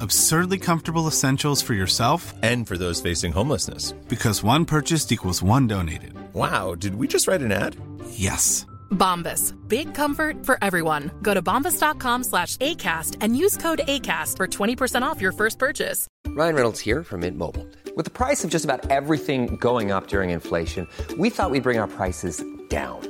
Absurdly comfortable essentials for yourself And for those facing homelessness. because one purchased equals one donated. Wow, did we just write an ad? Yes. Bombas. Big comfort for everyone. Go to bombas.com slash ACAST and use code ACAST for 20% off your first purchase. Ryan Reynolds here from Mint Mobile. With the price of just about everything going up during inflation, we thought we'd bring our prices down.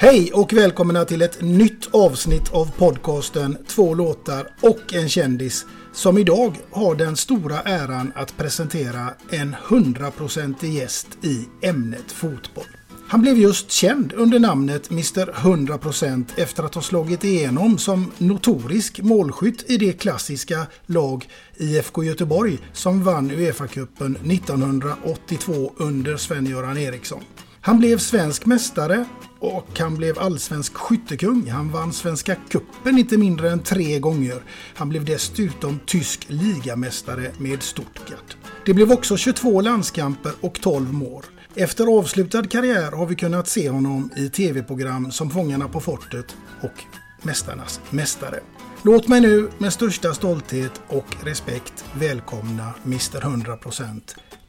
Hej och välkomna till ett nytt avsnitt av podcasten Två låtar och en kändis som idag har den stora äran att presentera en 100% gäst i ämnet fotboll. Han blev just känd under namnet Mr 100% efter att ha slagit igenom som notorisk målskytt i det klassiska lag IFK Göteborg som vann Uefa-cupen 1982 under Sven-Göran Eriksson. Han blev svensk mästare och han blev allsvensk skyttekung. Han vann Svenska cupen inte mindre än tre gånger. Han blev dessutom tysk ligamästare med Stuttgart. Det blev också 22 landskamper och 12 mål. Efter avslutad karriär har vi kunnat se honom i tv-program som Fångarna på fortet och Mästarnas mästare. Låt mig nu med största stolthet och respekt välkomna Mr 100%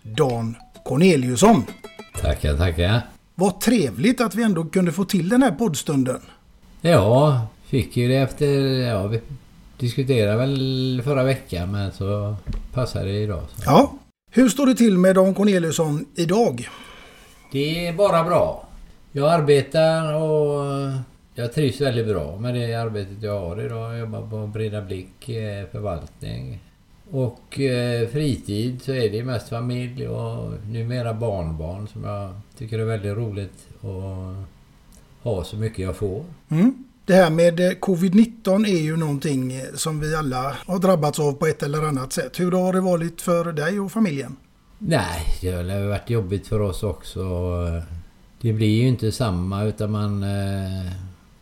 Dan Corneliusson. Tackar, tackar. Vad trevligt att vi ändå kunde få till den här poddstunden. Ja, fick ju det efter... Ja, vi diskuterade väl förra veckan men så passade det idag. Så. Ja. Hur står det till med Dan Corneliusson idag? Det är bara bra. Jag arbetar och jag trivs väldigt bra med det arbetet jag har idag. Jag jobbar på Breda Blick eh, förvaltning. Och eh, fritid så är det mest familj och numera barnbarn som jag tycker är väldigt roligt att ha så mycket jag får. Mm. Det här med eh, covid-19 är ju någonting eh, som vi alla har drabbats av på ett eller annat sätt. Hur har det varit för dig och familjen? Nej, det har varit jobbigt för oss också. Det blir ju inte samma utan man... eh,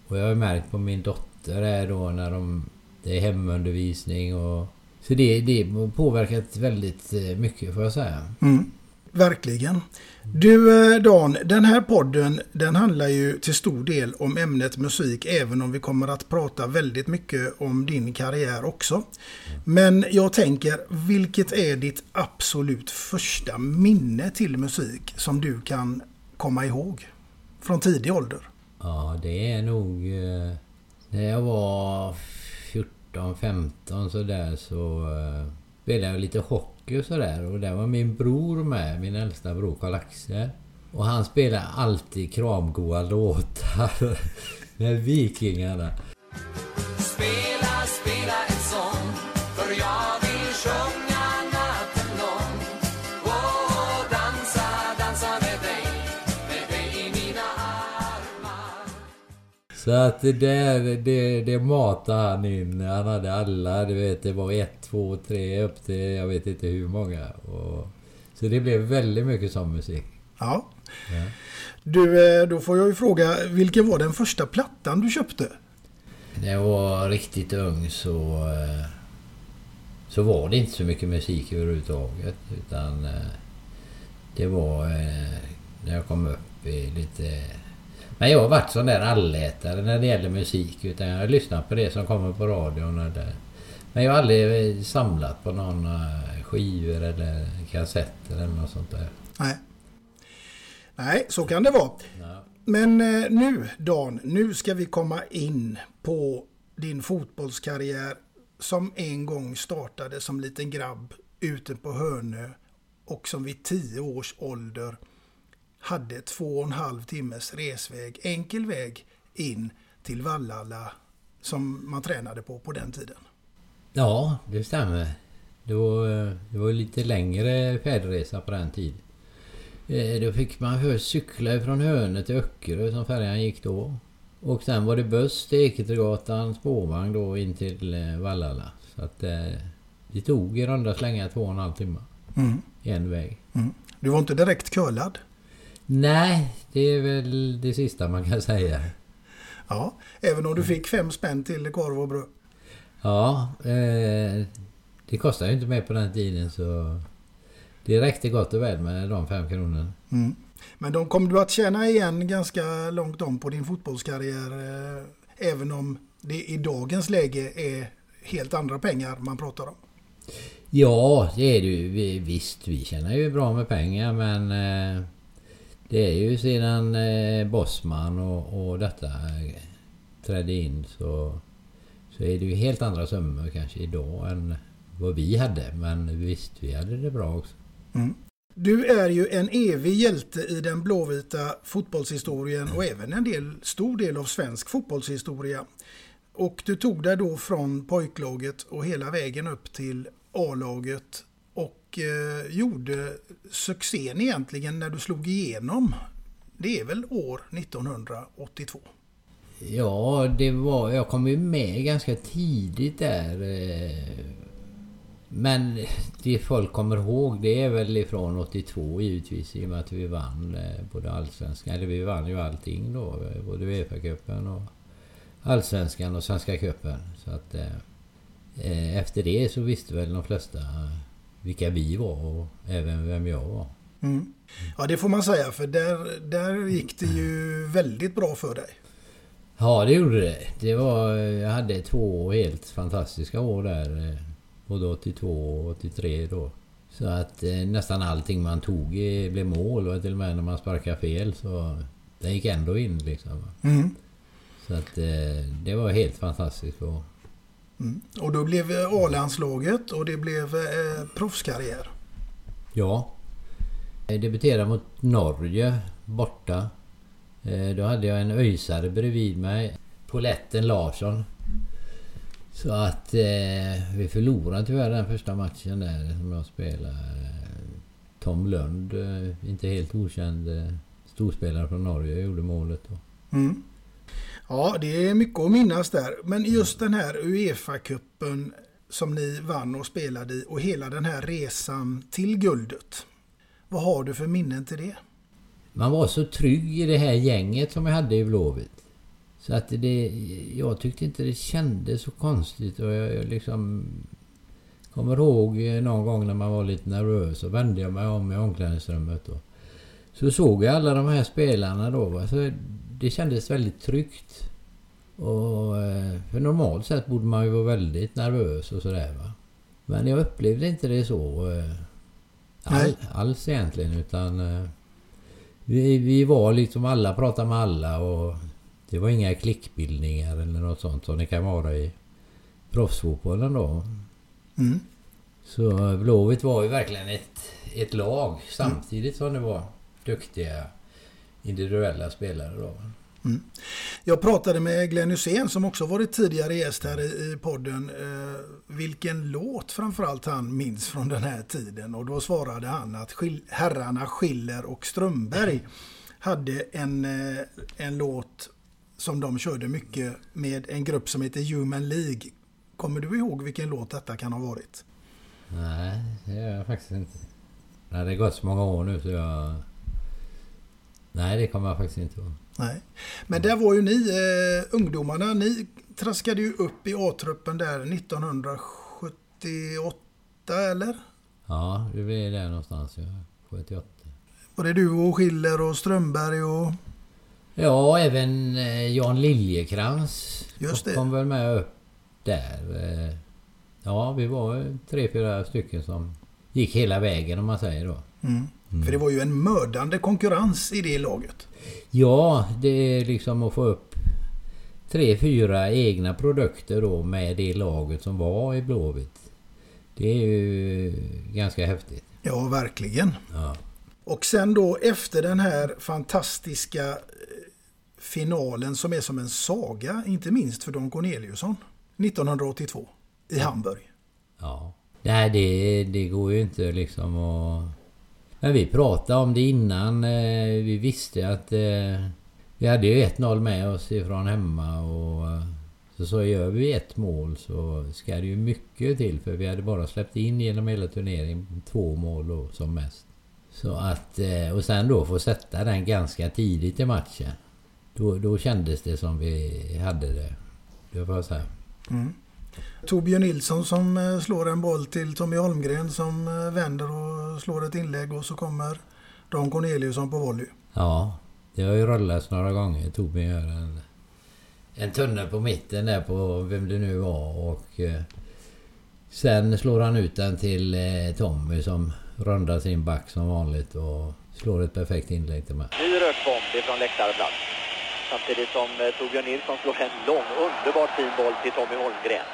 Och jag har märkt på min dotter här då när de... Det är hemundervisning och... Så det, det påverkat väldigt eh, mycket får jag säga. Mm. Verkligen. Du eh, Dan, den här podden den handlar ju till stor del om ämnet musik även om vi kommer att prata väldigt mycket om din karriär också. Men jag tänker, vilket är ditt absolut första minne till musik som du kan komma ihåg? Från tidig ålder? Ja, det är nog... eh, När jag var 14-15 sådär så eh, spelade jag lite hockey och sådär. Och där var min bror med, min äldsta bror Karl-Axel. Och han spelade alltid kramgoa låtar med Vikingarna. Så att det där, det, det matade han in. Han hade alla, du vet det var ett, två, tre upp till jag vet inte hur många. Och, så det blev väldigt mycket sån musik. Ja. Du, eh, då får jag ju fråga, vilken var den första plattan du köpte? När jag var riktigt ung så, eh, så var det inte så mycket musik överhuvudtaget. Utan eh, det var när jag kom upp i lite... Men jag har varit sån där allätare när det gäller musik. Utan jag har lyssnat på det som kommer på radion. Eller, men jag har aldrig eh, samlat på några skivor eller kassetter eller något sånt där. Nej. Nej, så kan det vara. Ja. Men eh, nu Dan, nu ska vi komma in på din fotbollskarriär som en gång startade som liten grabb ute på Hönö och som vid tio års ålder hade två och en halv timmes resväg, enkel väg in till Vallala som man tränade på på den tiden. Ja, det stämmer. Det var, det var lite längre färdresa på den tiden. Eh, Då fick man först cykla från Hönö till Öckerö som färjan gick då. Och sen var det buss till Eketregatan, spårvagn då in till eh, Vallala. Så att eh, det tog i runda slängar två och en halv timme. Mm. En väg. Mm. Du var inte direkt curlad. Nej, det är väl det sista man kan säga. Ja, även om du fick fem spänn till korv och bröd. Ja, eh, det kostade ju inte mer på den tiden så det räckte gott och väl med de fem kronorna. Mm. Men de kommer du att känna igen ganska långt om på din fotbollskarriär. Eh, även om det i dagens läge är helt andra pengar man pratar om. Ja, det är det ju. Vi- Visst, vi tjänar ju bra med pengar men eh, det är ju sedan eh, Bosman och, och detta eh, trädde in så, så är det ju helt andra summor kanske idag än vad vi hade. Men visst, vi hade det bra också. Mm. Du är ju en evig hjälte i den blåvita fotbollshistorien och även en del, stor del av svensk fotbollshistoria. Och du tog dig då från pojklaget och hela vägen upp till A-laget och eh, gjorde succén egentligen när du slog igenom. Det är väl år 1982? Ja, det var... Jag kom ju med ganska tidigt där. eh, Men det folk kommer ihåg det är väl ifrån 82 givetvis i och med att vi vann eh, både allsvenskan, eller vi vann ju allting då. Eh, både Uefa-cupen och allsvenskan och Svenska cupen. Så att eh, eh efter det så visste väl de flesta vilka vi var och även vem jag var. Mm. Ja, det får man säga för där, där gick det ju väldigt bra för dig. Ja, det gjorde det. det var, jag hade två helt fantastiska år där. eh, Både 82 och 83 då. Så att eh, nästan allting man tog i blev mål och till och med när man sparkade fel så... Den gick ändå in liksom. Mm. Så att eh, det var helt fantastiskt. Och, Mm. Och då blev eh, A-landslaget och det blev eh, proffskarriär. ja. Jag debuterade mot Norge borta. Eh, då hade jag en öjsare bredvid mig. Poletten Larsson. Så att eh, vi förlorade tyvärr den första matchen där som jag spelade. Tom Lund, eh, inte helt okänd eh, storspelare från Norge, gjorde målet. Då. Mm. Ja, det är mycket att minnas där. Men just den här Uefa-cupen som ni vann och spelade i och hela den här resan till guldet. Vad har du för minnen till det? Man var så trygg i det här gänget som jag hade i Blåvitt. Så att det, jag tyckte inte det kändes så konstigt och jag, jag liksom... Kommer ihåg någon gång när man var lite nervös så vände jag mig om i omklädningsrummet och så såg jag alla de här spelarna då. Så det kändes väldigt tryggt. Och eh, för normalt sett borde man ju vara väldigt nervös och sådär va. Men jag upplevde inte det så eh, all, alls egentligen utan eh, vi, vi var liksom alla pratade med alla och det var inga klickbildningar eller något sånt som det kan vara i proffsfotbollen då. Mm. Så Blåvitt var ju verkligen ett, ett lag samtidigt som det var duktiga individuella spelare då. Mm. Jag pratade med Glenn Hussein som också varit tidigare gäst här i, podden. Eh, vilken låt framförallt han minns från den här tiden. Och då svarade han att skil, herrarna Schiller och Strömberg hade en, eh, en låt som de körde mycket med en grupp som heter Human League. Kommer du ihåg vilken låt detta kan ha varit? Nej, det gör jag faktiskt inte. Nej, det har gått så många år nu så jag... Nej, det kommer jag faktiskt inte ihåg. Nej. Men där var ju ni, eh, ungdomarna, ni traskade ju upp i A-truppen där 1978 eller? Ja, det blir där någonstans. Ja. 78. Var det du och Schiller och Strömberg och... Ja, även eh, Jan Liljekrans Just det. kom väl med upp där. Eh, Ja, vi var tre, fyra stycken som gick hela vägen om man säger då. Mm. För det var ju en mördande konkurrens i det laget. Ja, det är liksom att få upp tre, fyra egna produkter då med det laget som var i Blåvitt. Det är ju ganska häftigt. Ja, verkligen. Ja. Och sen då efter den här fantastiska eh, finalen som är som en saga, inte minst för Don Corneliusson, 1982 i Hamburg. Ja. Nej, det, det går ju inte liksom att... Men vi pratade om det innan. Eh, vi visste att... Eh, vi hade ju 1-0 med oss ifrån hemma och... Eh, så så gör vi ett mål så ska det ju mycket till för vi hade bara släppt in genom hela turneringen två mål då, som mest. Så att... Och sen då få sätta den ganska tidigt i matchen. Då, då kändes det som vi hade det. Det får jag säga. Mm. Torbjörn Nilsson som eh, slår en boll till Tommy Holmgren som eh, vänder och slår ett inlägg och så kommer Don Corneliusson på volley. Ja, det har ju rullats några gånger. Tobbe gör en, en tunnel på mitten där på vem det nu var och eh, sen slår han ut den till eh, Tommy som rundar sin back som vanligt och slår ett perfekt inlägg till mig. Ny rökbomb ifrån läktarplats. Samtidigt som eh, Torbjörn Nilsson slår en lång, underbart fin boll till Tommy Holmgren.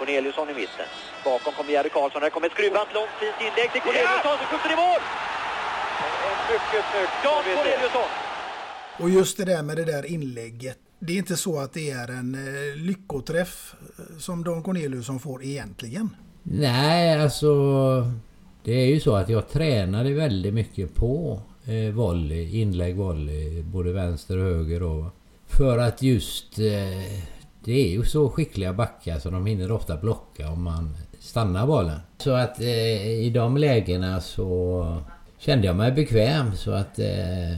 Corneliusson i mitten. Bakom kommer Jerry Karlsson. Där kommer ett skruvat långt fint inlägg till Corneliusson som skjuter i mål! En mycket snyggt. Jan Corneliusson! Och just det där med det där inlägget. Det är inte så att det är en eh, lyckoträff eh, som Don Corneliusson får egentligen. Nej, alltså det är ju så att jag tränade väldigt mycket på eh, volley, inlägg volley, både vänster och höger då. För att just eh, det är ju så skickliga backar så de hinner ofta blocka om man stannar bollen. Så att eh, i de lägena så kände jag mig bekväm så att eh,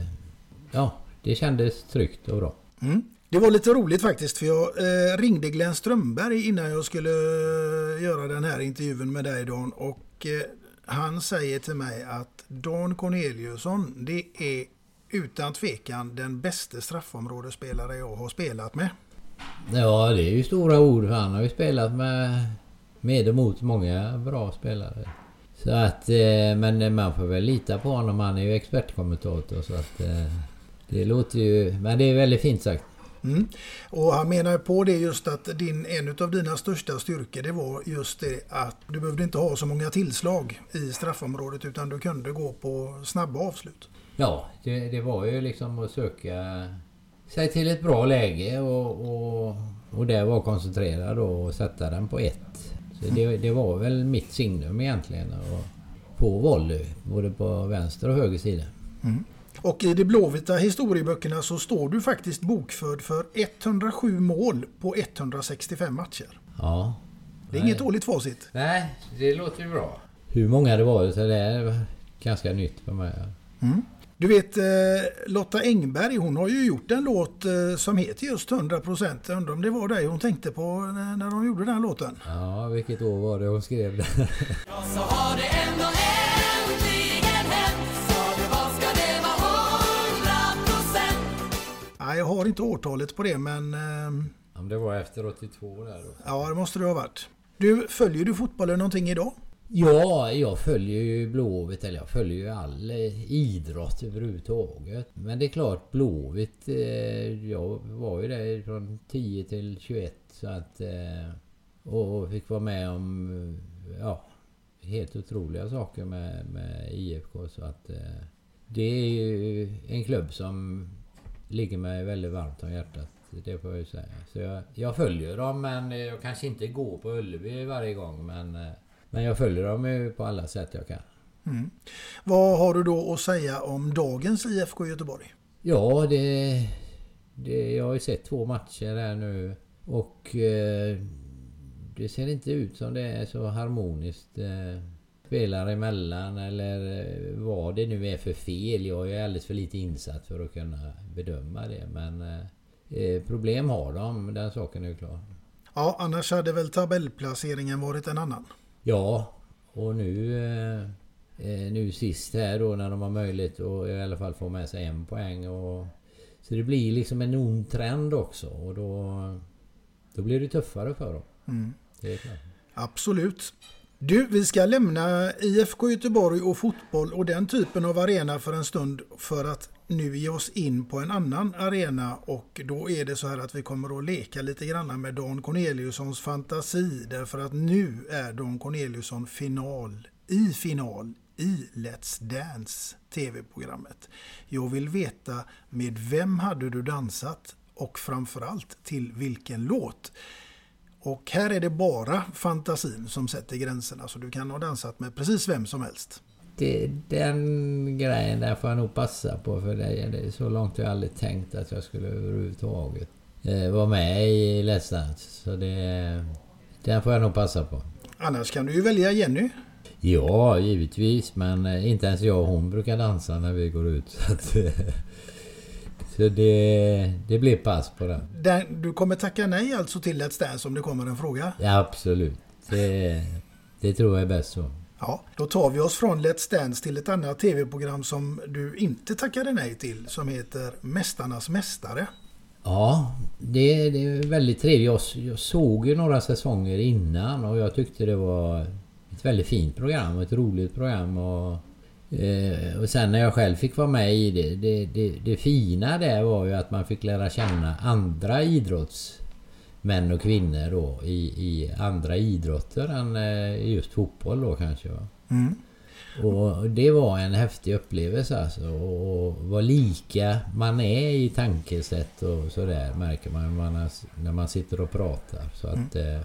ja, det kändes tryggt och bra. Mm. Det var lite roligt faktiskt för jag eh, ringde Glenn Strömberg innan jag skulle eh, göra den här intervjun med dig Dan och eh, han säger till mig att Dan Corneliusson det är utan tvekan den bästa straffområdesspelare jag har spelat med. Ja, det är ju stora ord för han har ju spelat med, med och mot många bra spelare. Så att, eh, men man får väl lita på honom. Han är ju expertkommentator så att eh, det låter ju... Men det är väldigt fint sagt. Mm. Och han menar på det just att din, en av dina största styrkor det var just det att du behövde inte ha så många tillslag i straffområdet utan du kunde gå på snabba avslut. Ja, det, det var ju liksom att söka sig till ett bra läge och, och, och där vara koncentrerad och sätta den på ett. Så det, det var väl mitt signum egentligen. Och på volley, både på vänster och höger sida. Mm. Och i de blåvita historieböckerna så står du faktiskt bokförd för 107 mål på 165 matcher. Ja. Det är Nej. inget dåligt facit. Nej, det låter ju bra. Hur många det var, så det är ganska nytt för mig. Mm. Du vet eh, Lotta Engberg hon har ju gjort en låt eh, som heter just 100%. Jag undrar om det var dig hon tänkte på när, när de gjorde den låten. Ja, vilket år var det hon skrev det? Så har det ändå äntligen hänt Så det vad ska det vara 100% Nej, jag har inte årtalet på det men eh, Om det var efter 82 där då. ja det måste det ha varit. Du, följer du fotbollen någonting idag? Ja, jag följer ju Blåvitt, eller jag följer ju all eh, idrott överhuvudtaget. Men det är klart, Blåvitt, eh, jag var ju där från 10 till 21 så att... Eh, och fick vara med om, eh, ja, helt otroliga saker med, med IFK så att... Eh, det är ju en klubb som ligger mig väldigt varmt om hjärtat. Det får jag ju säga. Så jag, jag följer dem men jag kanske inte går på Ullevi varje gång men... Eh, eh, men jag följer dem ju på alla sätt jag kan. Mm. Vad har du då att säga om dagens IFK Göteborg? Ja, det, det... Jag har ju sett två matcher här nu. Och... Eh, det ser inte ut som det är så harmoniskt. Eh, spelare emellan eller eh, vad det nu är för fel. Jag är alldeles för lite insatt för att kunna bedöma det. Men eh, problem har de, den saken är ju klar. Ja, annars hade väl tabellplaceringen varit en annan. Ja, och nu, eh, eh, nu sist här då när de har möjlighet att i alla fall få med sig en poäng. Och, så det blir liksom en ond trend också och då, då blir det tuffare för dem. Mm. Absolut. Du, vi ska lämna IFK Göteborg och fotboll och den typen av arena för en stund för att nu ge oss in på en annan arena och då är det så här att vi kommer att leka lite grann med Dan Corneliussons fantasi därför att nu är Dan Corneliusson final i final i Let's Dance TV-programmet. Jag vill veta med vem hade du dansat och framförallt till vilken låt? Och här är det bara fantasin som sätter gränserna så du kan ha dansat med precis vem som helst. Det, den grejen där får jag nog passa på för det, det är så långt jag aldrig tänkt att jag skulle överhuvudtaget eh, vara med i Let's Dance. Så det, den får jag nog passa på. Annars kan du ju välja Jenny. Ja, givetvis. Men eh, inte ens jag och hon brukar dansa när vi går ut. Så, att, eh, så det, det blir pass på den. Den, du kommer tacka nej alltså till Let's Dance om det kommer en fråga? Ja, absolut. Det, det tror jag är bäst så. Ja, då tar vi oss från Let's Dance till ett annat tv-program som du inte tackade nej till som heter Mästarnas Mästare. Ja, det, det är väldigt trevligt. Jag, jag såg ju några säsonger innan och jag tyckte det var ett väldigt fint program, ett roligt program. Och, eh, och sen när jag själv fick vara med i det, det, det, det fina där var ju att man fick lära känna andra idrotts idrottsmän och kvinnor då i, i andra idrotter än eh, just fotboll då kanske. Mm. Och det var en häftig upplevelse alltså. Och vad lika man är i tankesätt och sådär märker man när man, när man sitter och pratar. Så att eh,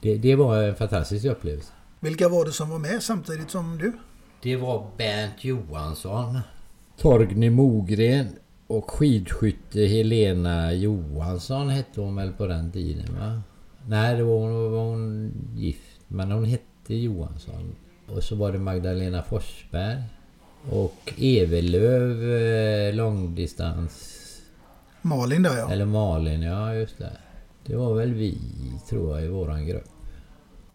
det, det var en fantastisk upplevelse. Vilka var det som var med samtidigt som du? Det var Bernt Johansson. Torgny Mogren och skidskytte Helena Johansson hette hon väl på den tiden va? Nej, det var hon, var hon gift. Men hon hette Johansson. Och så var det Magdalena Forsberg. Och Evelöv eh, långdistans. Malin där ja. Eller Malin, ja just det. Det var väl vi, tror jag, i våran grupp.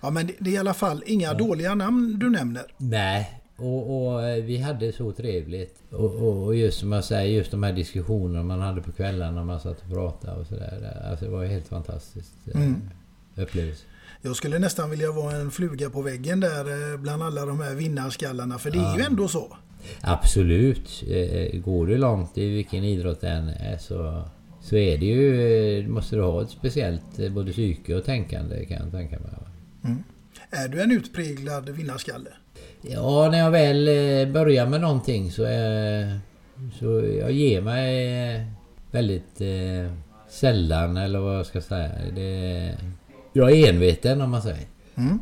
Ja men det, det är i alla fall inga dåliga namn du nämner. Nej, och, och eh, vi hade så trevligt. Och, och, och just som jag säger, just de här diskussionerna man hade på kvällarna när man satt och pratade och sådär. Alltså det var helt fantastiskt eh, Mm. upplevelse. Jag skulle nästan vilja vara en fluga på väggen där eh, bland alla de här vinnarskallarna för det är Ja. ju ändå så. Absolut. Går du långt i vilken idrott det än är så, så är det ju... Måste du ha ett speciellt både psyke och tänkande kan jag tänka mig. Mm. Är du en utpräglad vinnarskalle? Ja, när jag väl eh, börjar med någonting så, är, så jag ger mig eh, väldigt eh, sällan eller vad jag ska säga. Det, jag är enveten om man säger. Mm.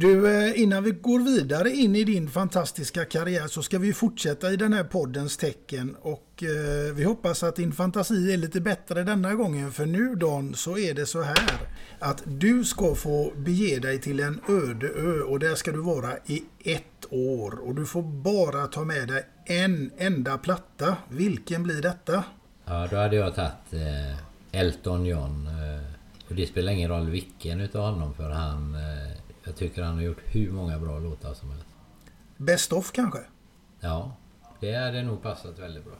Du, eh, innan vi går vidare in i din fantastiska karriär så ska vi fortsätta i den här poddens tecken och eh, vi hoppas att din fantasi är lite bättre denna gången för nu Dan så är det så här att du ska få bege dig till en öde ö och där ska du vara i ett år och du får bara ta med dig en enda platta. Vilken blir detta? Ja, då hade jag tagit eh, Elton John. Eh, och det spelar ingen roll vilken utav honom för han... Eh, jag tycker han har gjort hur många bra låtar som helst. Best of kanske? Ja, det hade nog passat väldigt bra.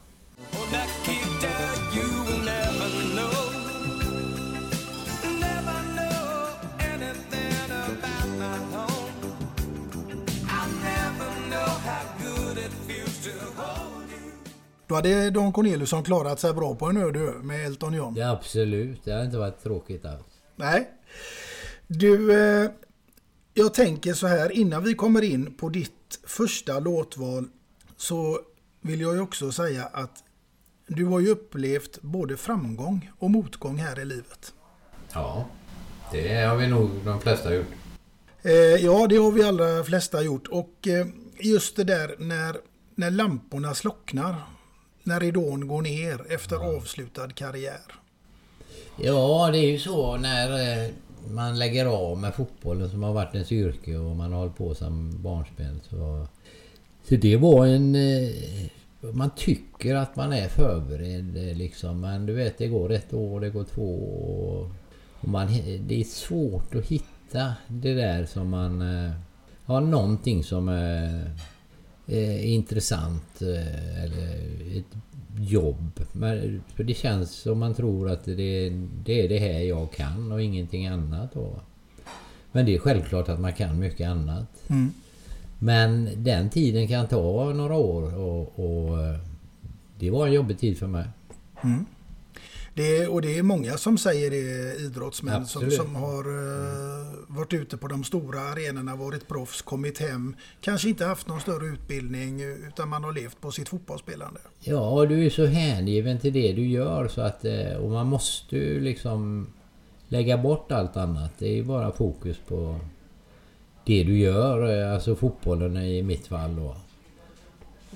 Då hade Don Corneliusson klarat sig bra på en öde ö med Elton John. Ja, absolut. Det hade inte varit tråkigt alls. Nej. Du, eh, jag tänker så här innan vi kommer in på ditt första låtval så vill jag ju också säga att du har ju upplevt både framgång och motgång här i livet. Ja, det har vi nog de flesta gjort. Eh, ja, det har vi allra flesta gjort och eh, just det där när, när lamporna slocknar, när ridån går ner efter avslutad karriär. Ja, det är ju så när, eh, man lägger av med fotbollen som har varit ens yrke och man har hållit på som barnspel. Så, så det var en... Eh, man tycker att man är förberedd eh, liksom. Men du vet det går ett år, det går två år. Och man, det är svårt att hitta det där som man... Eh, har någonting som är är intressant eller ett jobb. Men, för det känns som man tror att det, det är det här jag kan och ingenting annat. Då. Men det är självklart att man kan mycket annat. Mm. Men den tiden kan ta några år och, och eh, det var en jobbig tid för mig. Mm. Det och det är många som säger det, idrottsmän som, som har eh, varit ute på de stora arenorna, varit proffs, kommit hem. Kanske inte haft någon större utbildning utan man har levt på sitt fotbollsspelande. Ja, du är så hängiven till det du gör så att... eh, Och man måste ju liksom lägga bort allt annat. Det är ju bara fokus på det du gör. eh, Alltså fotbollen i mitt fall då.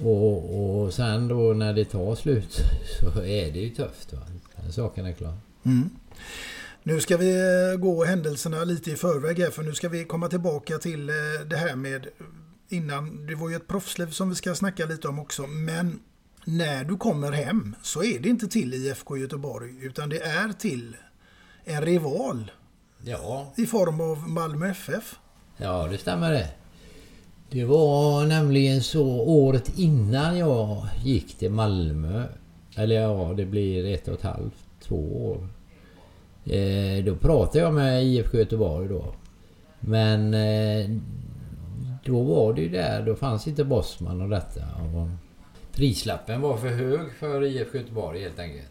Och, och sen då när det tar slut så är det ju tufft. Va? Den saken är klar. Mm. Nu ska vi eh, gå händelserna lite i förväg här för nu ska vi komma tillbaka till eh, det här med innan. Det var ju ett proffsliv som vi ska snacka lite om också. Men när du kommer hem så är det inte till IFK Göteborg utan det är till en rival Ja, i form av Malmö FF. Ja, det stämmer det. Det var nämligen så året innan jag gick till Malmö. Eller ja, det blir ett och ett halvt, två år. Eh, då pratade jag med IFK Göteborg då. Men eh, då var det ju där, då fanns inte Bosman och detta. Och prislappen var för hög för IFK Göteborg helt enkelt.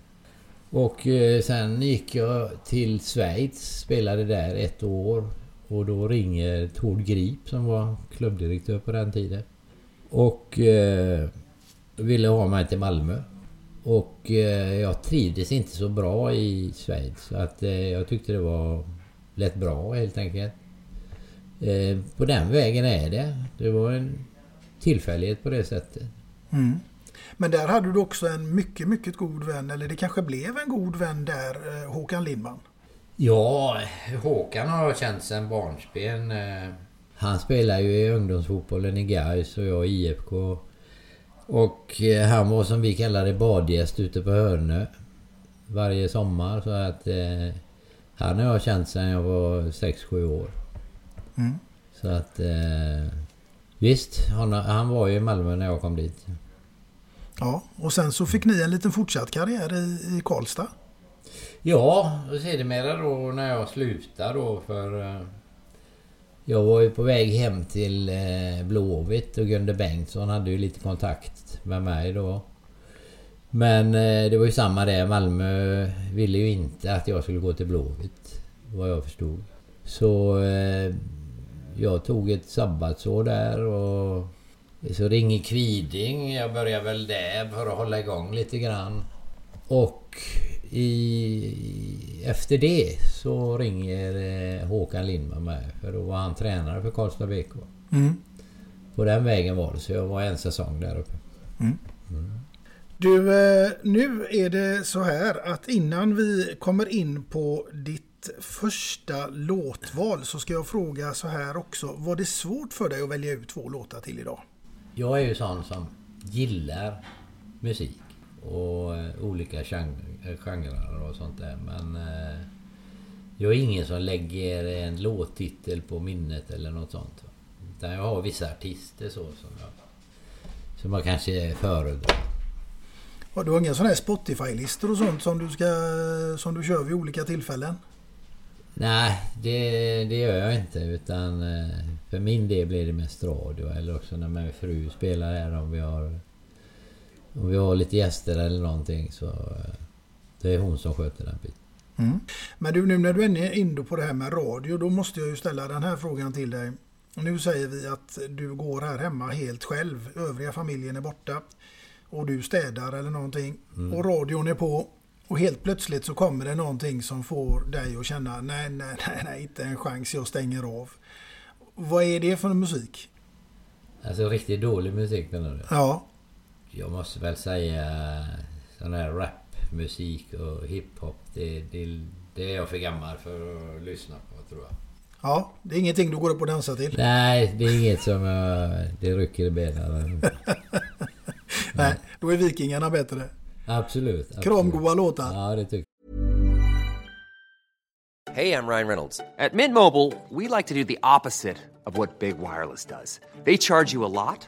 Och eh, sen gick jag till Schweiz, spelade där ett år. Och då ringer Tord Grip som var klubbdirektör på den tiden. Och eh, ville ha mig till Malmö. Och eh, jag trivdes inte så bra i Schweiz. Så att eh, jag tyckte det var lätt bra helt enkelt. Eh, på den vägen är det. Det var en tillfällighet på det sättet. Mm. Men där hade du också en mycket, mycket god vän, eller det kanske blev en god vän där, eh, Håkan Lindman. Ja, Håkan har jag känt sedan barnsben. Eh, Han spelar ju i ungdomsfotbollen i Gais och jag i IFK. Och eh, han var som vi kallar det badgäst ute på Hörnö. Varje sommar så att eh, han har jag känt sedan jag var 6-7 år. Mm. Så att eh, visst, han, han var ju i Malmö när jag kom dit. Ja, och sen så fick ni en liten fortsatt karriär i, i Karlstad. Ja, och sedermera då när jag slutade då för... Jag var ju på väg hem till eh, Blåvitt och Gunde Bengtsson hade ju lite kontakt med mig då. Men eh, det var ju samma där. Malmö ville ju inte att jag skulle gå till Blåvitt. Vad jag förstod. Så eh, jag tog ett sabbatsår där och så ringer Kviding. Jag började väl där för att hålla igång lite grann. Och i, efter det så ringer eh, Håkan Lindman mig. För då var han tränare för Karlstad BK. Mm. På den vägen var det. Så jag var en säsong där uppe. Mm. Du, eh, nu är det så här att innan vi kommer in på ditt första låtval så ska jag fråga så här också. Var det svårt för dig att välja ut två låtar till idag? Jag är ju sån som gillar musik. Och eh, olika gen- genrer och sånt där. Men eh, jag är ingen som lägger en låttitel på minnet eller något sånt. Utan jag har vissa artister så som jag, som jag kanske föredrar. Har du inga sådana här Spotify-listor och sånt som du, ska, som du kör vid olika tillfällen? Nej, det, det gör jag inte. Utan eh, för min del blir det mest radio. Eller också när min fru spelar här om vi har... Om vi har lite gäster eller någonting så... eh, Det är hon som sköter den biten. Mm. Men du, nu när du är inne på det här med radio, då måste jag ju ställa den här frågan till dig. Nu säger vi att du går här hemma helt själv. Övriga familjen är borta. Och du städar eller någonting. Mm. Och radion är på. Och helt plötsligt så kommer det någonting som får dig att känna nej, nej, nej, nej, inte en chans, jag stänger av. Vad är det för musik? Alltså riktigt dålig musik menar du? Ja. Jag måste väl säga sån här rapmusik och hiphop. Det, det, det är jag för gammal för att lyssna på tror jag. Ja, det är ingenting du går upp och dansar till. Nej, det är inget som jag... Det rycker i benen. Nej, då är Vikingarna bättre. Absolut. absolut. Kramgoa låtar. Ja, det tycker Hey, I'm Ryan Reynolds. At Mint Mobile, we like to do the opposite of what Big Wireless does. They charge you a lot,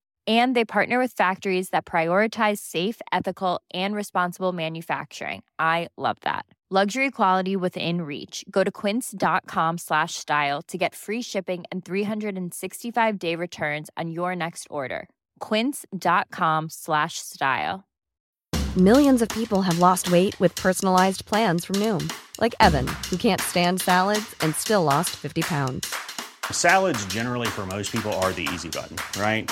And they partner with factories that prioritize safe, ethical, and responsible manufacturing. I love that. Luxury quality within reach. Go to quince.com slash style to get free shipping and 365 day returns on your next order. Quince.com slash style. Millions of people have lost weight with personalized plans from Noom, like Evan, who can't stand salads and still lost 50 pounds. Salads, generally, for most people, are the easy button, right?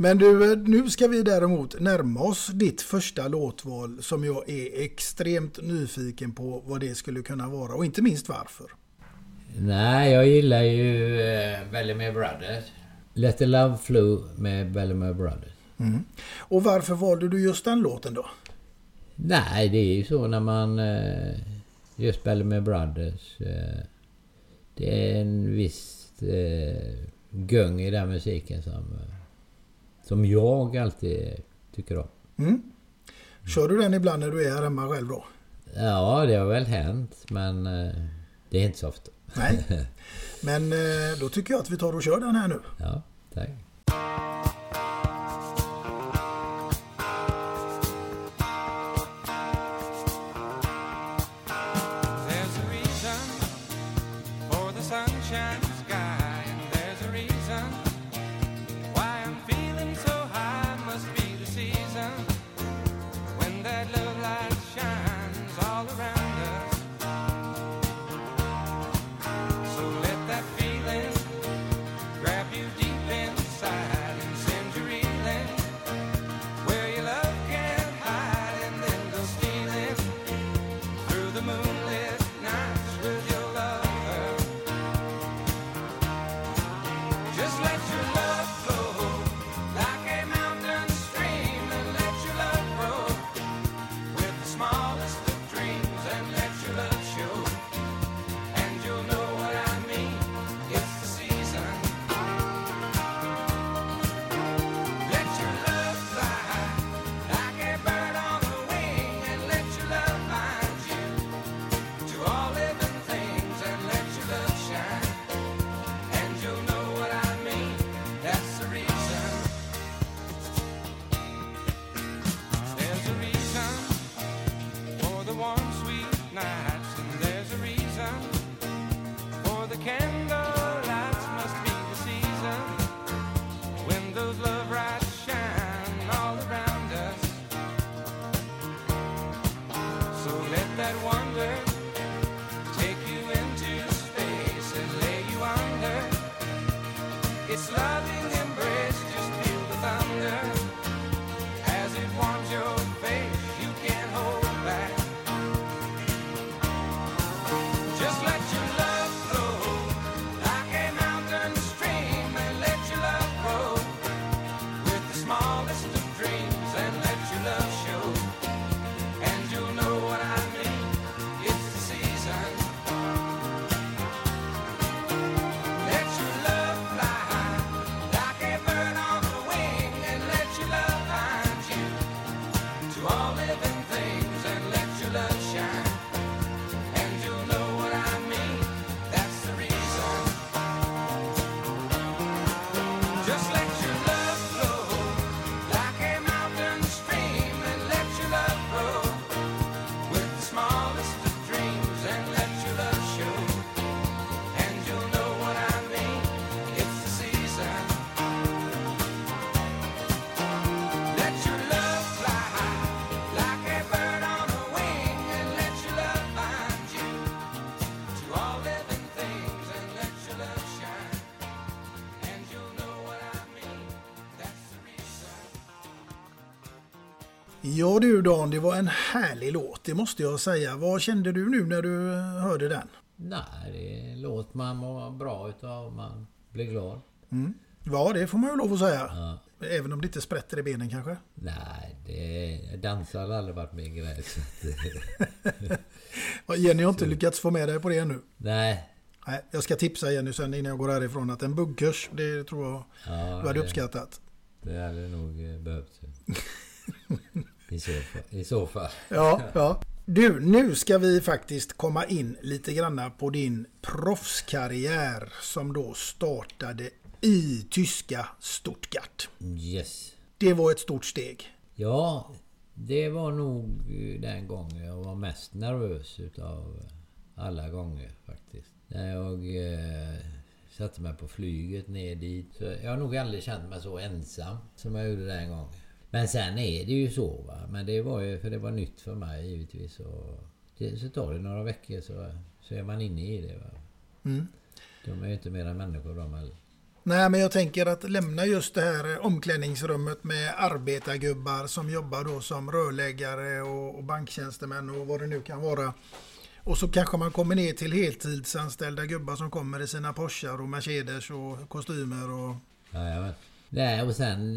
Men du, nu ska vi däremot närma oss ditt första låtval som jag är extremt nyfiken på vad det skulle kunna vara och inte minst varför. Nej, jag gillar ju eh, Bellemere Brothers. Let the Love Flew med Bellemere Brothers. Mm. Och varför valde du just den låten då? Nej, det är ju så när man... Eh, just Bellemere Brothers. Eh, det är en viss eh, gung i den musiken som... Eh, som jag alltid tycker om. Mm. Kör du den ibland när du är här hemma själv då? Ja, det har väl hänt, men eh, det är inte så ofta. Nej. Men eh, då tycker jag att vi tar och kör den här nu. Ja, tack. Ja du Dan, det var en härlig låt, det måste jag säga. Vad kände du nu när du hörde den? Nej, det är en låt man mår bra utav. Man blir glad. Mm. Ja, det får man ju lov att säga. Ja. Även om det inte sprätter i benen kanske. Nej, det, dansa har aldrig varit min grej. Så Jenny har inte lyckats få med dig på det ännu. nej. Nej, jag ska tipsa Jenny sen innan jag går härifrån att en buggkurs, det tror jag Ja, du hade det- uppskattat. Det hade nog eh, behövts. I så fall. I så fall. Ja, ja. Du, nu ska vi faktiskt komma in lite granna på din proffskarriär som då startade i tyska Stuttgart. Yes. Det var ett stort steg. Ja, det var nog eh, den gången jag var mest nervös utav alla gånger faktiskt. När jag eh, satte mig på flyget ner dit. Så jag har nog aldrig känt mig så ensam som jag gjorde den gången. Men sen är det ju så va. Men det var ju för det var nytt för mig givetvis. Och det, så tar det några veckor så, så är man inne i det va. Mm. De är ju inte mera människor de heller. Nej, men jag tänker att lämna just det här omklädningsrummet med arbetargubbar som jobbar då som rörläggare och, och banktjänstemän och vad det nu kan vara. Och så kanske man kommer ner till heltidsanställda gubbar som kommer i sina Porschar och Mercedes och kostymer och... Jajamän. Nej, och sen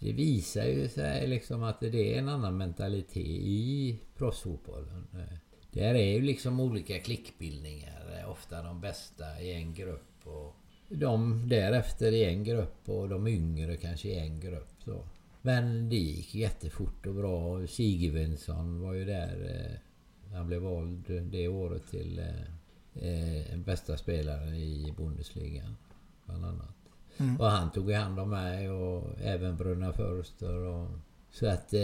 det visar ju sig liksom att det är en annan mentalitet i proffsfotbollen. Där är ju liksom olika klickbildningar. Ofta de bästa i en grupp och de därefter i en grupp och de yngre kanske i en grupp. Så. Men det gick jättefort och bra. Sigurdsson var ju där. Eh, han blev vald det året till eh, eh, bästa spelaren i Bundesliga. Bland annat. Mm. Och han tog hand om mig och även Brunna Förster. Och, så att eh,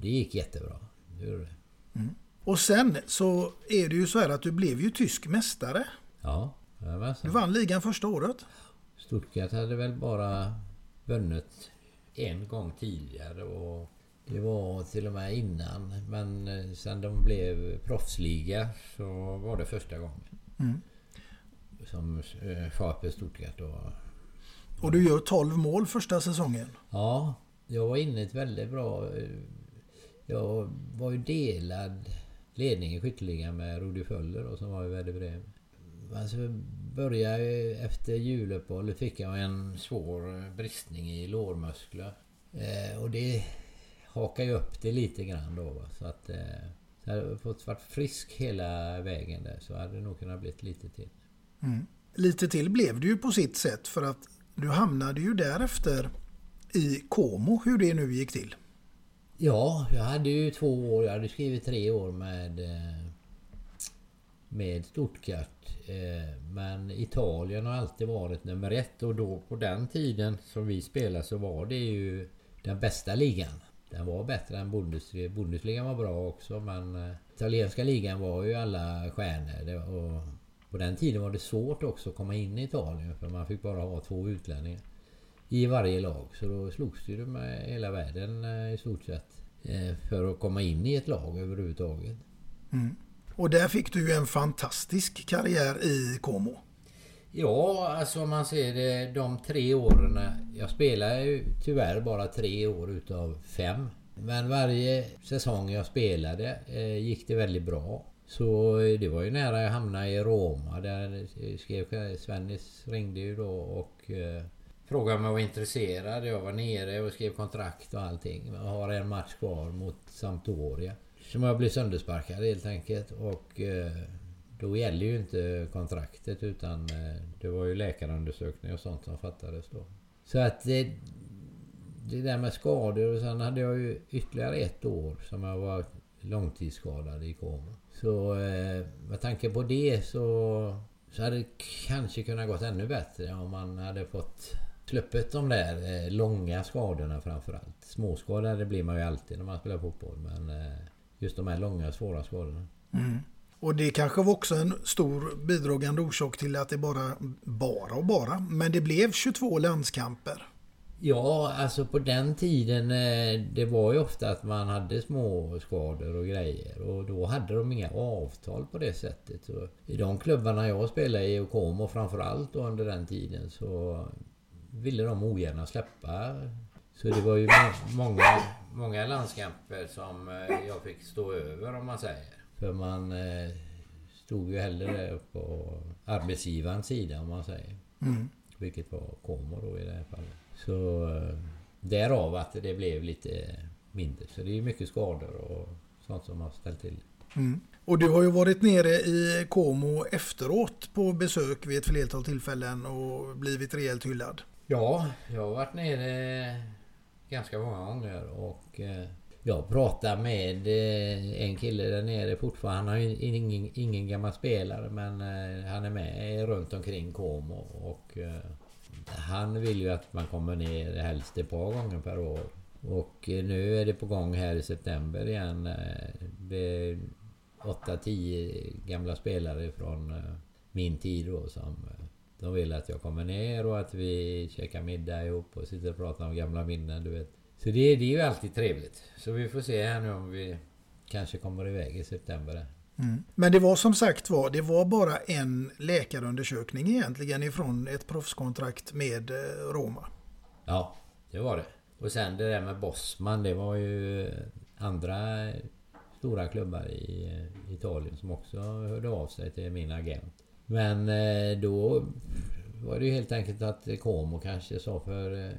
det gick jättebra. Det gjorde det. Mm. Och sen så är det ju så här att du blev ju tysk mästare. Ja, jajamensan. Du vann ligan första året. Stuttgart hade väl bara vunnit en gång tidigare och det var till och med innan. Men eh, sen de blev proffsliga så var det första gången. Mm. Som eh, Schape Stuttgart då. Och du gör 12 mål första säsongen. Ja, jag var inne i ett väldigt bra... eh, Jag var ju delad ledning i skytteligan med Rudi Föller och som var i Werder Bremen. Alltså började efter juluppehållet fick jag en svår bristning i lårmuskler. Eh, och det hakar ju upp det lite grann då. Va? Så att... Eh, så hade jag fått varit frisk hela vägen där så hade det nog kunnat blivit lite till. Mm. Lite till blev det ju på sitt sätt för att du hamnade ju därefter i Como, hur det nu gick till. Ja, jag hade ju två år. Jag hade skrivit tre år med eh, med Stuttgart. Eh, men Italien har alltid varit nummer ett och då på den tiden som vi spelade så var det ju den bästa ligan. Den var bättre än Bundesliga. Bundesliga var bra också men eh, italienska ligan var ju alla stjärnor. Det, på den tiden var det svårt också att komma in i Italien för man fick bara ha två utlänningar i varje lag. Så då slogs ju med hela världen eh, i stort sett eh, för att komma in i ett lag överhuvudtaget. Mm. Och där fick du ju en fantastisk karriär i Como. Ja, alltså om man ser det de tre åren. Jag spelade ju tyvärr bara tre år utav fem. Men varje säsong jag spelade eh, gick det väldigt bra. Så eh, det var ju nära jag hamnade i Roma. Där skrev Svennis ringde ju då och eh, frågade om jag var intresserad. Jag var nere och skrev kontrakt och allting. Jag har en match kvar mot Sampdoria. Som jag blev söndersparkad helt enkelt. Och eh, då gäller ju inte kontraktet utan eh, det var ju läkarundersökning och sånt som fattades då. Så att det, det där med skador och sen hade jag ju ytterligare ett år som jag var Långtidsskadade i koma. Så eh, med tanke på det så, så hade det kanske kunnat gått ännu bättre om man hade fått sluppit de där eh, långa skadorna framförallt. Småskadade blir man ju alltid när man spelar fotboll men eh, just de här långa svåra skadorna. Mm. Och det kanske var också en stor bidragande orsak till att det bara, bara och bara, men det blev 22 landskamper. Ja, alltså på den tiden eh, det var ju ofta att man hade små skador och grejer och då hade de inga avtal på det sättet. Så I de klubbarna jag spelade i och Como framförallt då under den tiden så ville de ogärna släppa Så det var ju må- många, många landskamper som eh, jag fick stå över om man säger. För man eh, stod ju hellre på arbetsgivarens sida om man säger. Mm. Vilket var Como då i det här fallet. Så eh, därav att det blev lite mindre. Så det är mycket skador och sånt som har ställt till. Mm. Och du har ju varit nere i Como efteråt på besök vid ett flertal tillfällen och blivit rejält hyllad. Ja, jag har varit nere ganska många gånger och eh, jag pratar med eh, en kille där nere fortfarande. Han har ju ingen, ingen gammal spelare men han är med runt omkring Como och han vill ju att man kommer ner helst ett par gånger per år. Och eh, nu är det på gång här i september igen. Eh, det är 8-10 gamla spelare från eh, min tid då som de vill att jag kommer ner och att vi käkar middag ihop och sitter och pratar om gamla minnen, du vet. Så det, det är ju alltid trevligt. Så vi får se här nu om vi kanske kommer iväg i september. Mm. Men det var som sagt var, det var bara en läkarundersökning egentligen ifrån ett proffskontrakt med eh, Roma. Ja, det var det. Och sen det där med Bosman, det var ju andra stora klubbar i eh, Italien som också hörde av sig till min agent. Men eh, då var det ju helt enkelt att Como kanske sa för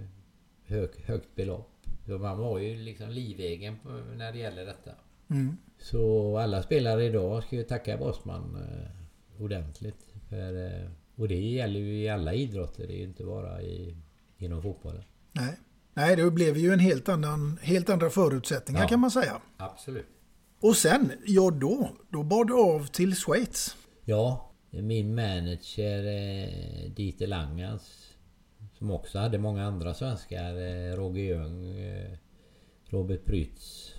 hög, högt belopp. Så man var ju liksom livegen när det gäller detta. Mm. Så alla spelare idag ska ju tacka Bosman eh, ordentligt. För, eh, och det gäller ju i alla idrotter, det är ju inte bara i, inom fotbollen. Nej. Nej, det blev ju en helt, annan, helt andra förutsättningar Ja. kan man säga. Absolut. Och sen, ja då, då bar du av till Schweiz. Ja, min manager eh, Dieter Langans som också hade många andra svenskar. Eh, Roger Ljung, eh, Robert Prytz,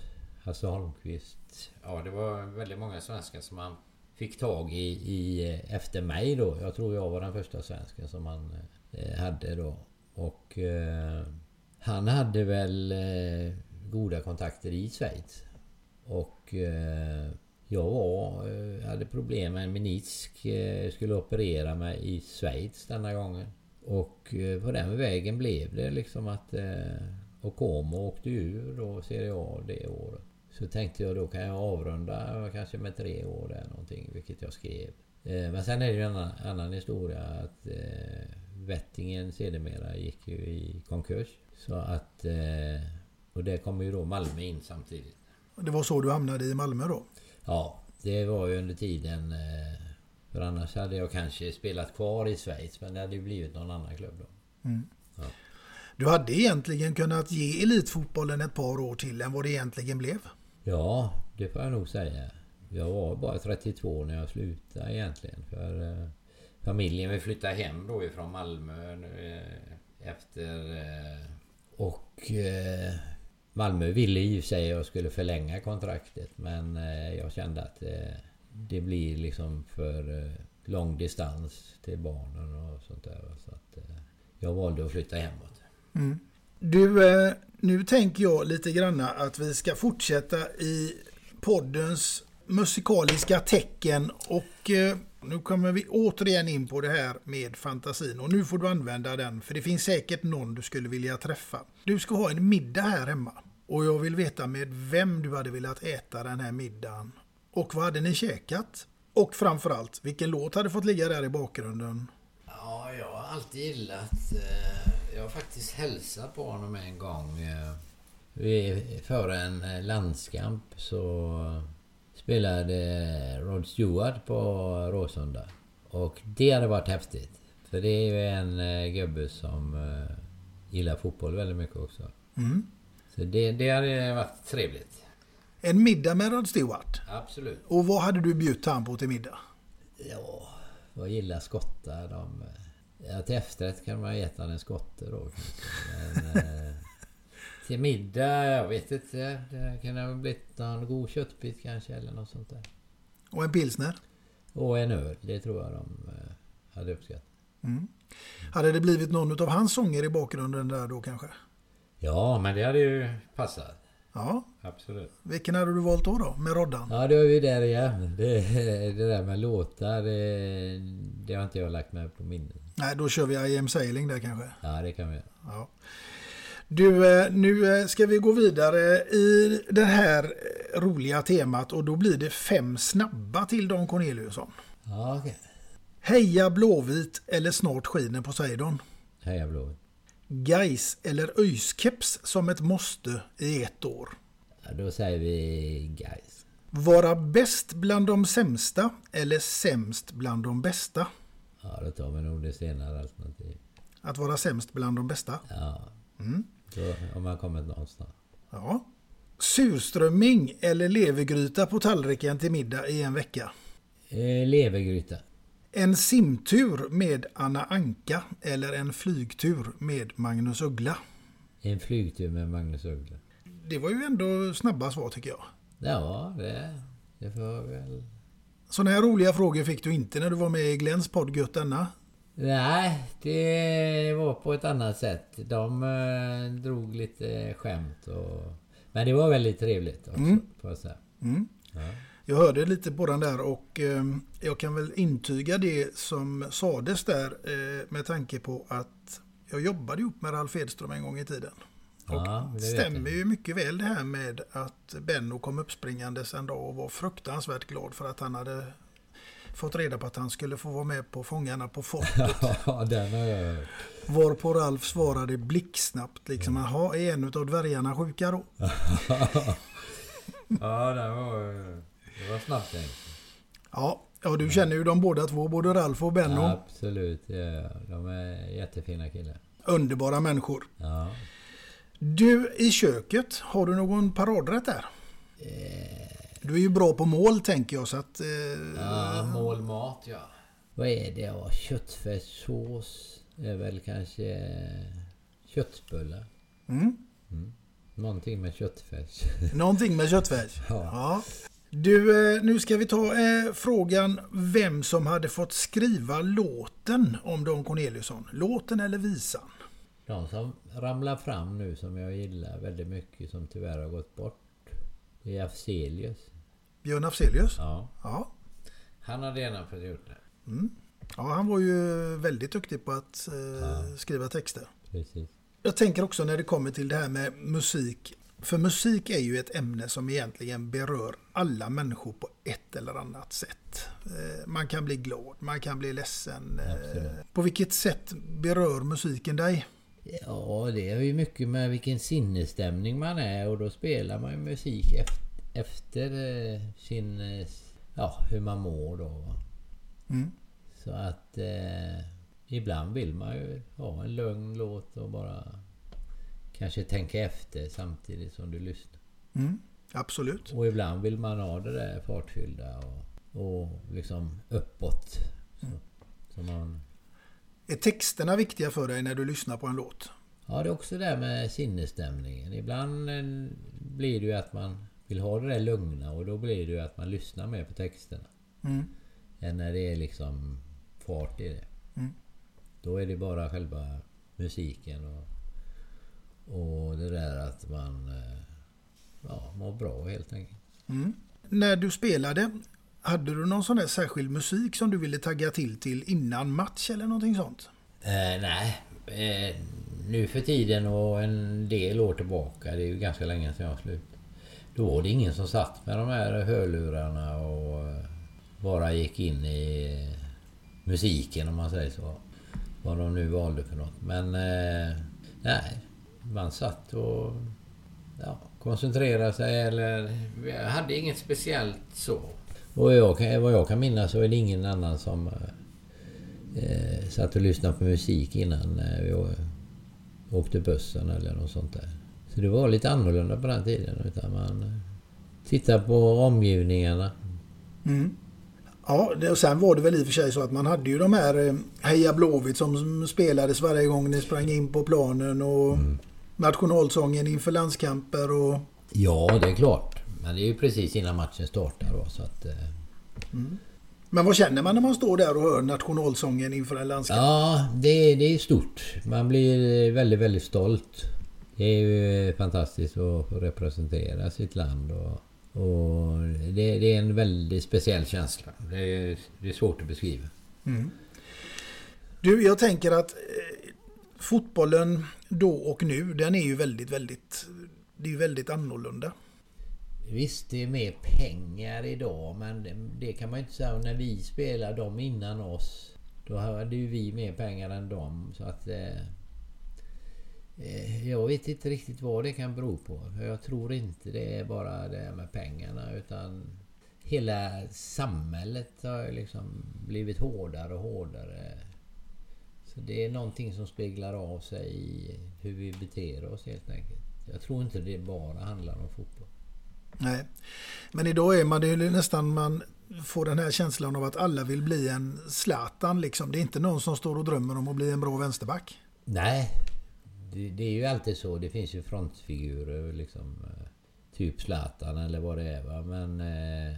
Hasse Holmqvist. Ja, det var väldigt många svenskar som han fick tag i, i efter mig då. Jag tror jag var den första svensken som han eh, hade då. Och eh, han hade väl eh, goda kontakter i Schweiz. Och eh, jag var, eh, hade problem med en menisk. Eh, skulle operera mig i Schweiz denna gången. Och eh, på den vägen blev det liksom att... Eh, och åkte ur då Serie A det året. Så tänkte jag då kan jag avrunda kanske med tre år där någonting, vilket jag skrev. Eh, men sen är det ju en annan, annan historia att eh, Vättingen sedermera gick ju i konkurs. Så att... Eh, och där kommer ju då Malmö in samtidigt. Det var så du hamnade i Malmö då. Ja, det var ju under tiden... eh, För annars hade jag kanske spelat kvar i Schweiz, men det hade ju blivit någon annan klubb då. Mm. Ja. Du hade egentligen kunnat ge elitfotbollen ett par år till än vad det egentligen blev. Ja, det får jag nog säga. Jag var bara 32 när jag slutade egentligen. För eh, familjen vill flytta hem då ifrån Malmö nu, eh, efter... Eh, och eh, Malmö ville i och för sig att jag skulle förlänga kontraktet. Men eh, jag kände att eh, det blir liksom för eh, lång distans till barnen och sånt där. Så att eh, jag valde att flytta hemåt. Mm. Du, eh, nu tänker jag lite granna att vi ska fortsätta i poddens musikaliska tecken och eh, nu kommer vi återigen in på det här med fantasin och nu får du använda den för det finns säkert någon du skulle vilja träffa. Du ska ha en middag här hemma och jag vill veta med vem du hade velat äta den här middagen och vad hade ni käkat? Och framförallt, vilken låt hade fått ligga där i bakgrunden? Ja, jag har alltid gillat... Eh, jag har faktiskt hälsat på honom en gång. Eh, vi, före en eh, landskamp så spelade Rod Stewart på Råsunda. Och det hade varit häftigt. För det är ju en eh, gubbe som eh, gillar fotboll väldigt mycket också. Mm. Så det, det hade varit trevligt. En middag med Rod Stewart. Absolut. Och vad hade du bjudit han på till middag? Ja, vad gillar skottar? De, ja, till efterrätt kan man äta en skotte då. Men, eh, till middag, jag vet inte. Det kan ha blivit någon god köttbit kanske eller något sånt där. Och en pilsner? Och en öl, det tror jag de eh, hade uppskattat. Mm. Hade det blivit någon av hans sånger i bakgrunden där då kanske? Ja, men det hade ju passat. Ja. Absolut. Vilken hade du valt då då? Med Roddan? Ja, då är vi där igen. Det, det där med låtar, det, det har inte jag lagt med på minnet. Nej, då kör vi I am sailing där kanske. Ja, det kan vi. Ja. Du, eh, nu eh, ska vi gå vidare i det här eh, roliga temat och då blir det fem snabba till Don Corneliusson. Ja, okej. Heja Blåvit eller Snart skiner Poseidon. Heja Blåvitt. Gais eller öjskeps som ett måste i ett år. Ja, då säger vi guys. Vara bäst bland de sämsta eller sämst bland de bästa. Ja, då tar vi nog det senare alternativet. Att vara sämst bland de bästa. Ja, Mm. då har man kommit någonstans. Ja. Surströmming eller levergryta på tallriken till middag i en vecka. Eh, levergryta. En simtur med Anna Anka eller en flygtur med Magnus Uggla. En flygtur med Magnus Uggla. Det var ju ändå snabba svar tycker jag. Ja, det, det får väl... Sådana här roliga frågor fick du inte när du var med i Glens podd Gött denna. Nej, det var på ett annat sätt. De eh, drog lite skämt och... Men det var väldigt trevligt också, Mm. Mm. Ja. Jag hörde lite på den där och eh, jag kan väl intyga det som sades där eh, med tanke på att jag jobbade ihop med Ralf Edström en gång i tiden. Ja, det Stämmer ju mycket väl det här med att Benno kom uppspringandes en dag och var fruktansvärt glad för att han hade fått reda på att han skulle få vara med på Fångarna på fortet. Ja, den har jag hört. Varpå Ralf svarade blixtsnabbt liksom, jaha, är en av dvärgarna sjuka då? ja, det var, det var snabbt. Ja, ja du känner ju dem båda två, både Ralf och Benno. Absolut, ja, de är jättefina killar. Underbara människor. Ja. Du, i köket, har du någon paradrätt där? Du är ju bra på mål tänker jag så att... Eh, Ja, målmat ja. Vad är det? Ja, köttfärssås är väl kanske eh, köttbullar. Mm. Mm. Någonting med köttfärs. Någonting med köttfärs. Ja. Du, eh, nu ska vi ta eh, frågan vem som hade fått skriva låten om Don Corneliusson. Låten eller visan? De som ramlar fram nu som jag gillar väldigt mycket som tyvärr har gått bort. Det är Afzelius. Björn Afzelius? Ja. Ja. Han hade gärna fått gjort det. Mm. Ja, han var ju väldigt duktig på att eh, skriva texter. Precis. Jag tänker också när det kommer till det här med musik. För musik är ju ett ämne som egentligen berör alla människor på ett eller annat sätt. Eh, Man kan bli glad, man kan bli ledsen. Eh, På vilket sätt berör musiken dig? Ja, det har ju mycket med vilken sinnesstämning man är och då spelar man ju musik efter, eh, sin... eh, Ja, hur man mår då. Mm. Så att eh, ibland vill man ju ha en lugn låt och bara kanske tänka efter samtidigt som du lyssnar. Mm. Absolut. Och ibland vill man ha det där fartfyllda och, och liksom uppåt. Så, så man, Är texterna viktiga för dig när du lyssnar på en låt? ja, det är också det där med sinnesstämningen. Ibland eh, blir det ju att man vill ha det där lugna och då blir det ju att man lyssnar mer på texterna. Mm. Än när det är liksom fart i det. Mm. Då är det bara själva musiken och, och det där att man eh, ja, mår bra helt enkelt. Mm. När du spelade, hade du någon sån där särskild musik som du ville tagga till till innan match eller någonting sånt? Eh, nej, eh, nu för tiden och en del år tillbaka, det är ju ganska länge sedan jag slutade. Då var det ingen som satt med de här hörlurarna och eh, bara gick in i musiken om man säger så. Vad de nu valde för något. Men eh, nej, man satt och ja, koncentrerade sig eller... Jag hade inget speciellt så. Och jag, vad jag kan minnas så är det ingen annan som eh, eh, satt och lyssnade på musik innan eh, vi åkte bussen eller något sånt där. Så det var lite annorlunda på den tiden. Utan man eh, tittade på omgivningarna. Mm. Ja, och sen var det väl i och för sig så att man hade ju de här Heja Blåvitt som, spelades varje gång ni sprang in på planen och nationalsången inför landskamper och... Ja, det är klart. Men det är ju precis innan matchen startar då så att... Eh, Mm. Men vad känner man när man står där och hör nationalsången inför en landskamp? Ja, det, det är stort. Man blir väldigt, väldigt stolt. Det är ju fantastiskt att få representera sitt land. Och, och det, det är en väldigt speciell känsla. Det är, det är svårt att beskriva. Mm. Du, jag tänker att eh, fotbollen då och nu, den är ju väldigt, väldigt, det är ju väldigt annorlunda. Visst, det är mer pengar idag men det, det kan man ju inte säga. När vi spelar dem innan oss då hade ju vi mer pengar än dem. Så att... Eh, eh jag vet inte riktigt vad det kan bero på. Jag tror inte det är bara det med pengarna utan hela samhället har ju liksom blivit hårdare och hårdare. Så det är någonting som speglar av sig i hur vi beter oss helt enkelt. Jag tror inte det bara handlar om fotboll. Nej. Men idag är man det är nästan man får den här känslan av att alla vill bli en Zlatan liksom. Det är inte någon som står och drömmer om att bli en bra vänsterback. Nej, det, det är ju alltid så. Det finns ju frontfigurer liksom. eh, Typ Zlatan eller vad det är va. Men eh,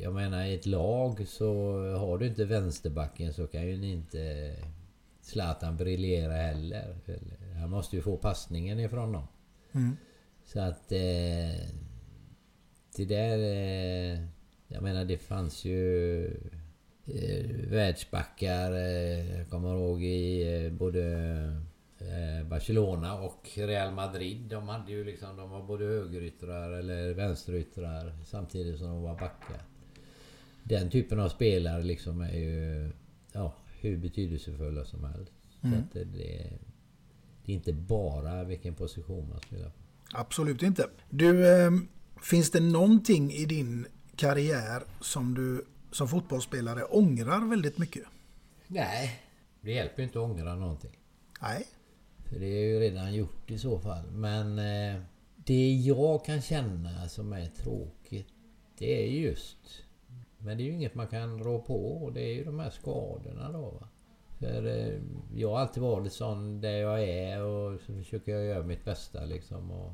jag menar i ett lag så har du inte vänsterbacken så kan ju inte Zlatan briljera heller. Han måste ju få passningen ifrån dem. Mm. Så att eh, det där... Eh, jag menar det fanns ju eh, världsbackar. Eh, jag kommer ihåg i både Barcelona och Real Madrid. De hade ju liksom, de var både högeryttrar eller vänsteryttrar samtidigt som de var backar. Den typen av spelare liksom är ju ja, hur betydelsefulla som helst. Mm. Så det, det är inte bara vilken position man spelar på. Absolut inte. Du, eh, finns det någonting i din karriär som du som fotbollsspelare ångrar väldigt mycket? Nej, det hjälper ju inte att ångra någonting. Nej. För det är ju redan gjort i så fall. Men eh, det jag kan känna som är tråkigt, det är just... Men det är ju inget man kan rå på och det är ju de här skadorna då. Va? För eh, jag har alltid varit sån där jag är och så försöker jag göra mitt bästa liksom och,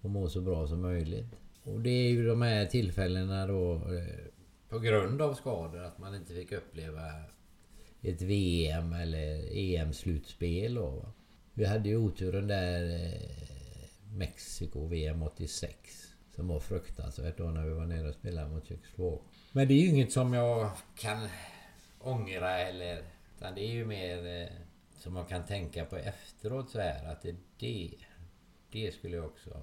och må så bra som möjligt. Och det är ju de här tillfällena då eh, på grund av skador att man inte fick uppleva ett VM eller EM-slutspel. Vi hade ju oturen där eh, Mexiko VM 86 som var fruktansvärt då när vi var nere och spelade mot Tjeckoslovakien. Men det är ju inget som jag kan ångra eller... Utan det är ju mer eh, som man kan tänka på efteråt så här att det, det skulle jag också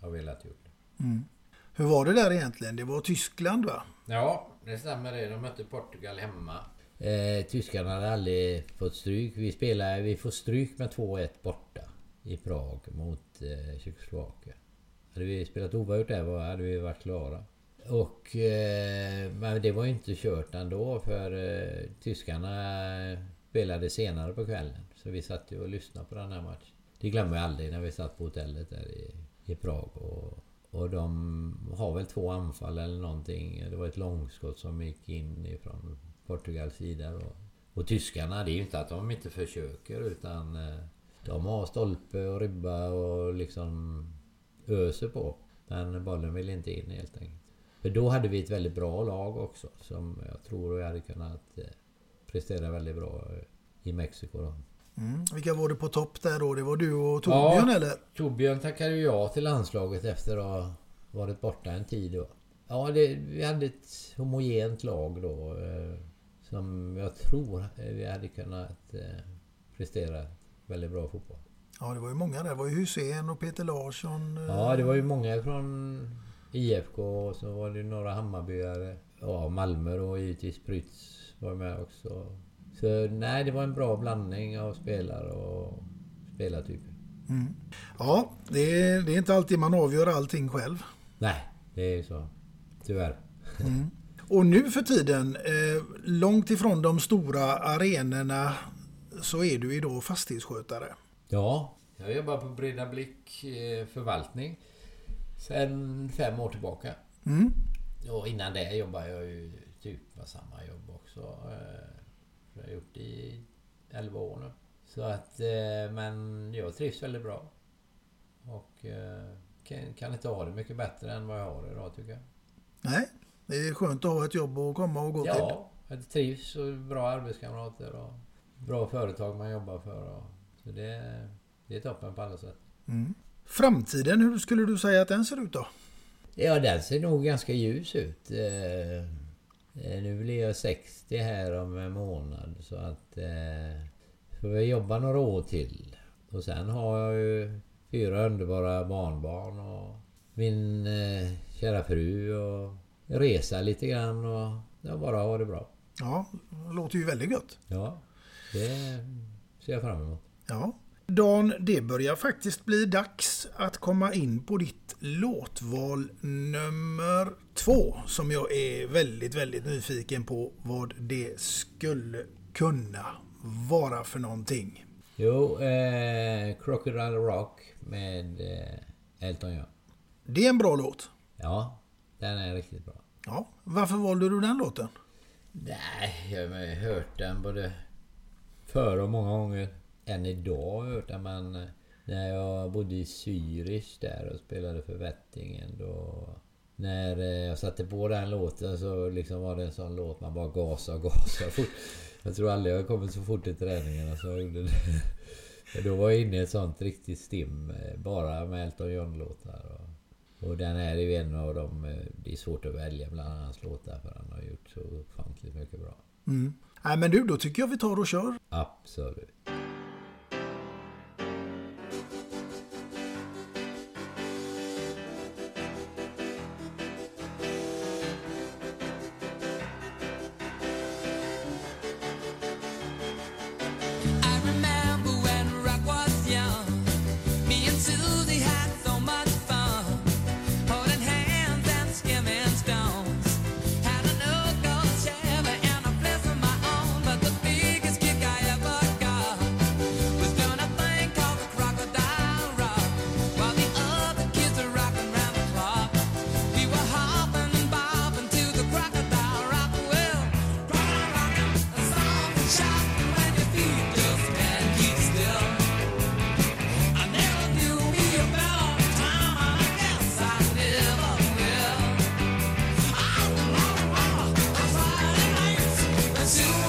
ha velat gjort. Mm. Hur var det där egentligen? Det var Tyskland va? Ja, det stämmer det. De mötte Portugal hemma. Eh, tyskarna hade aldrig fått stryk. Vi spelade, vi får stryk med 2-1 borta i Prag mot eh, Tjeckoslovakien. Hade vi spelat oavgjort där var, hade vi varit klara. Och, eh, men det var ju inte kört ändå för eh, tyskarna spelade senare på kvällen. Så vi satt ju och lyssnade på den här matchen. Det glömmer jag aldrig när vi satt på hotellet där i, i Prag. Och, och de har väl två anfall eller någonting. Det var ett långskott som gick in ifrån Portugals sida. då. och tyskarna, det är ju inte att de inte försöker utan eh, de har stolpe och ribba och liksom öser på. Men bollen vill inte in helt enkelt. För då hade vi ett väldigt bra lag också som jag tror vi hade kunnat eh, prestera väldigt bra i Mexiko då. Mm. Vilka var det på topp där då? Det var du och Torbjörn ja, eller? Torbjörn tackade ju ja till landslaget efter att ha varit borta en tid då. Ja, det, vi hade ett homogent lag då. Eh, som jag tror vi hade kunnat eh, prestera väldigt bra fotboll. Ja, det var ju många där. Det var ju Hussein och Peter Larsson. eh, Ja, det var ju många från IFK och så var det några Hammarbyare. Ja, Malmö och givetvis Prytz var med också. Så nej, det var en bra blandning av spelare och spelartyper. Mm. Ja, det är, det är inte alltid man avgör allting själv. Nej, det är så. Tyvärr. Mm. Och nu för tiden, eh, långt ifrån de stora arenorna så är du idag fastighetsskötare. Ja, jag jobbar på Breda Blick eh, förvaltning sen fem år tillbaka. Mm. Och innan det jobbade jag ju typ med samma jobb också. Eh, Jag har gjort det i 11 år nu. Så att, eh, men jag trivs väldigt bra. Och eh, kan, kan inte ha det mycket bättre än vad jag har idag tycker jag. Nej, det är skönt att ha ett jobb att komma och gå till. Ja, jag trivs och bra arbetskamrater och bra företag man jobbar för. Och, så det, det är toppen på alla sätt. Mm. Framtiden, hur skulle du säga att den ser ut då? Ja, den ser nog ganska ljus ut. Eh, nu blir jag 60 här om en månad så att... Eh, får jag jobba några år till. Och sen har jag ju fyra underbara barnbarn och min eh, kära fru och resa lite grann och jag bara ha det bra. Ja, det låter ju väldigt gött. Ja, det ser jag fram emot. Ja. Dan, det börjar faktiskt bli dags att komma in på ditt låtval nummer två. Som jag är väldigt, väldigt nyfiken på vad det skulle kunna vara för någonting. Jo, eh, Crocodile Rock med eh, Elton John. Det är en bra låt. Ja, den är riktigt bra. Ja. Varför valde du den låten? Nej, jag har hört den både förr och många gånger. Än idag har jag hört den men eh, när jag bodde i Zürich där och spelade för Vättingen då... När eh, jag satte på den låten så liksom var det en sån låt man bara gasade och gasade fort. Jag tror aldrig jag kommit så fort i träningarna så jag gjorde det. Då var jag inne i ett sånt riktigt stim eh, bara med Elton John-låtar. Och, och den här är ju en av dem, eh, det är svårt att välja bland hans låtar för han har gjort så ofantligt mycket bra. Mm. Nej men du, då tycker jag vi tar och kör. Absolut. to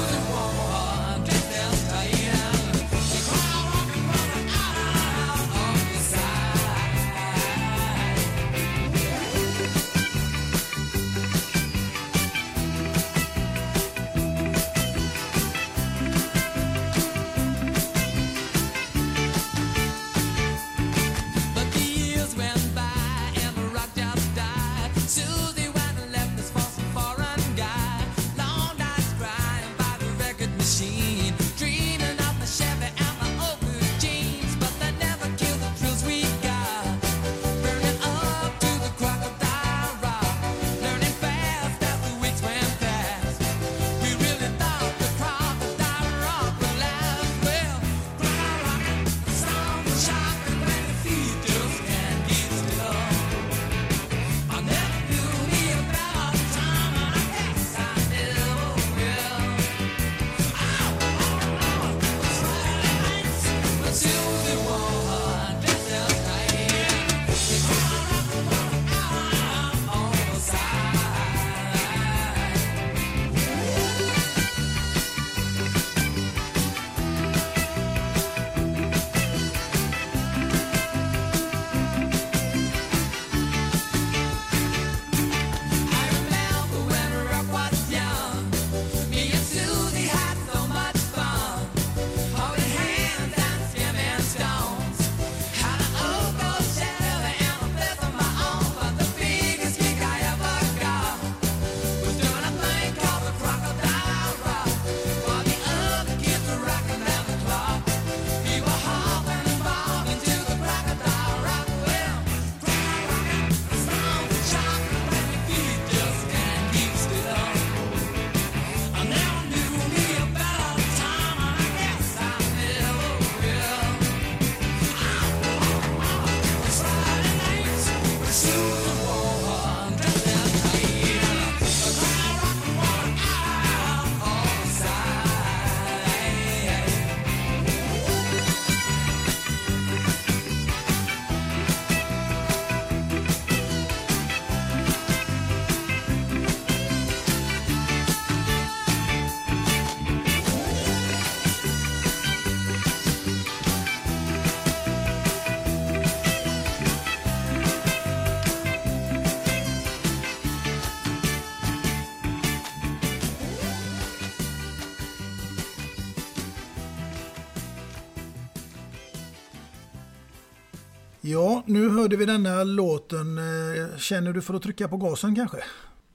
hörde vi denna låten. Eh, Känner du för att trycka på gasen kanske?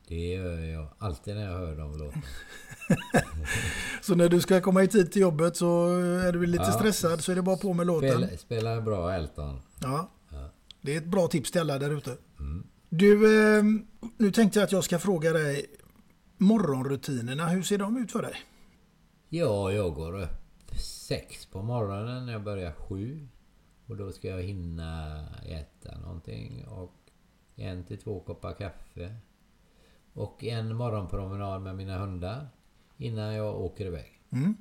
Det gör jag alltid när jag hör de låtarna. Så när du ska komma i tid till jobbet så är du lite Ja. stressad så är det bara på med låten. Spela, spela bra Elton. Ja. Ja. Det är ett bra tips till alla där ute. Mm. Du, eh, nu tänkte jag att jag ska fråga dig morgonrutinerna. Hur ser de ut för dig? Ja, jag går upp sex på morgonen. Jag börjar sju. Och då ska jag hinna äta någonting. Och en till två koppar kaffe. Och en morgonpromenad med mina hundar. Innan jag åker iväg. Mm.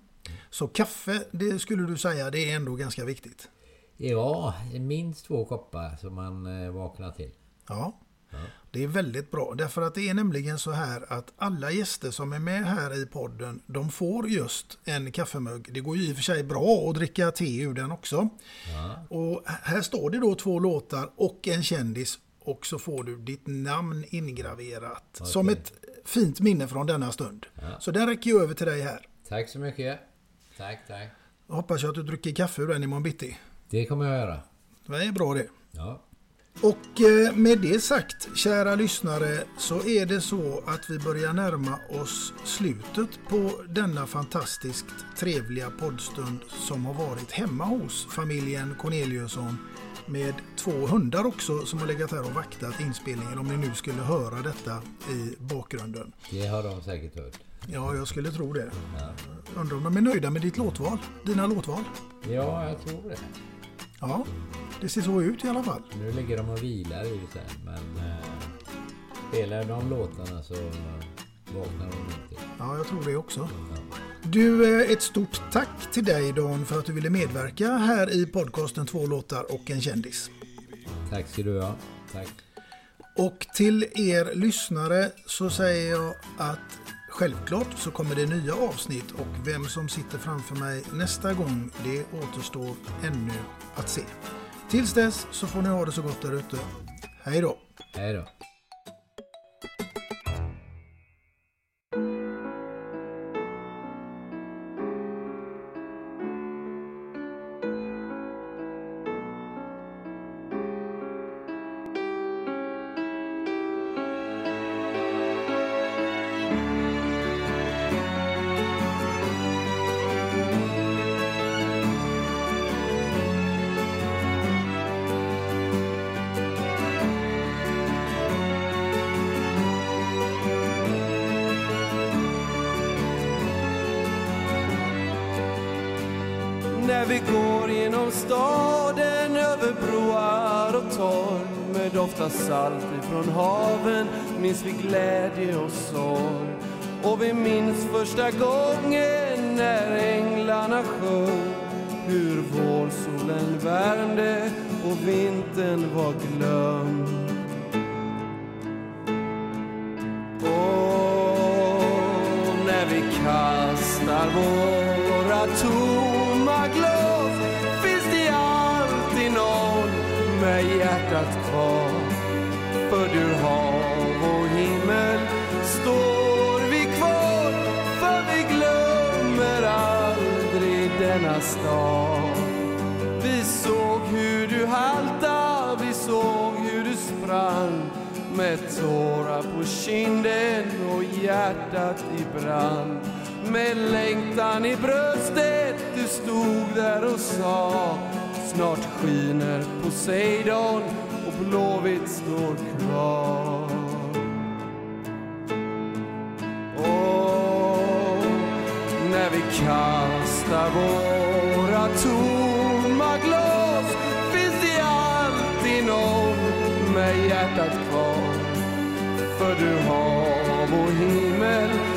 Så kaffe, det skulle du säga, det är ändå ganska viktigt. Ja, minst två koppar så man eh, vaknar till. Ja. Det är väldigt bra därför att det är nämligen så här att alla gäster som är med här i podden de får just en kaffemugg. Det går ju i och för sig bra att dricka te ur den också. Och här står det då två låtar och en kändis och så får du ditt namn ingraverat Okej. som ett fint minne från denna stund. Ja. Så den räcker ju över till dig här. Tack så mycket. Tack, tack. Hoppas jag att du dricker kaffe ur den imorgon bitti. Det kommer jag göra. Det är bra det. Ja. Och eh, med det sagt, kära lyssnare, så är det så att vi börjar närma oss slutet på denna fantastiskt trevliga poddstund som har varit hemma hos familjen Corneliusson med två hundar också som har legat här och vaktat inspelningen om ni nu skulle höra detta i bakgrunden. Det har de säkert hört. Ja, jag skulle tro det. Undrar om de är nöjda med ditt låtval? Dina låtval? Ja, jag tror det. Ja, det ser så ut i alla fall. Nu ligger de och vilar i sen, men eh, spelar de låtarna så vaknar de till. Ja, jag tror det också. Du, eh, ett stort tack till dig Dan för att du ville medverka här i podcasten Två låtar och en kändis. Tack ska du ha. Tack. Och till er lyssnare så säger jag att självklart så kommer det nya avsnitt och vem som sitter framför mig nästa gång det återstår ännu att se. Tills dess så får ni ha det så gott där ute. Hej då! Hej då. Med salt ifrån haven minns vi glädje och sorg. Och vi minns första gången när änglarna sjöng hur vårsolen värmde och vintern var glömd. Och när vi kastar våra torn sårar på kinden och hjärtat i brand. Med längtan i bröstet, du stod där och sa Snart skiner Poseidon och Blåvitt står kvar. Och när vi kastar våra tomma glas finns det alltid någon med hjärtat kvar. För du hav och himmel.